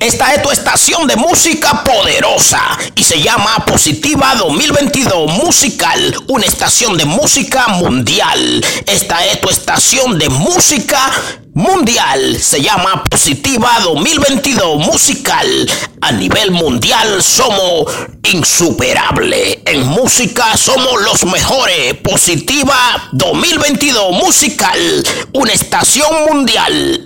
Esta es tu estación de música poderosa y se llama Positiva 2022 Musical, una estación de música mundial. Esta es tu estación de música mundial. Se llama Positiva 2022 Musical. A nivel mundial somos insuperables. En música somos los mejores. Positiva 2022 Musical, una estación mundial.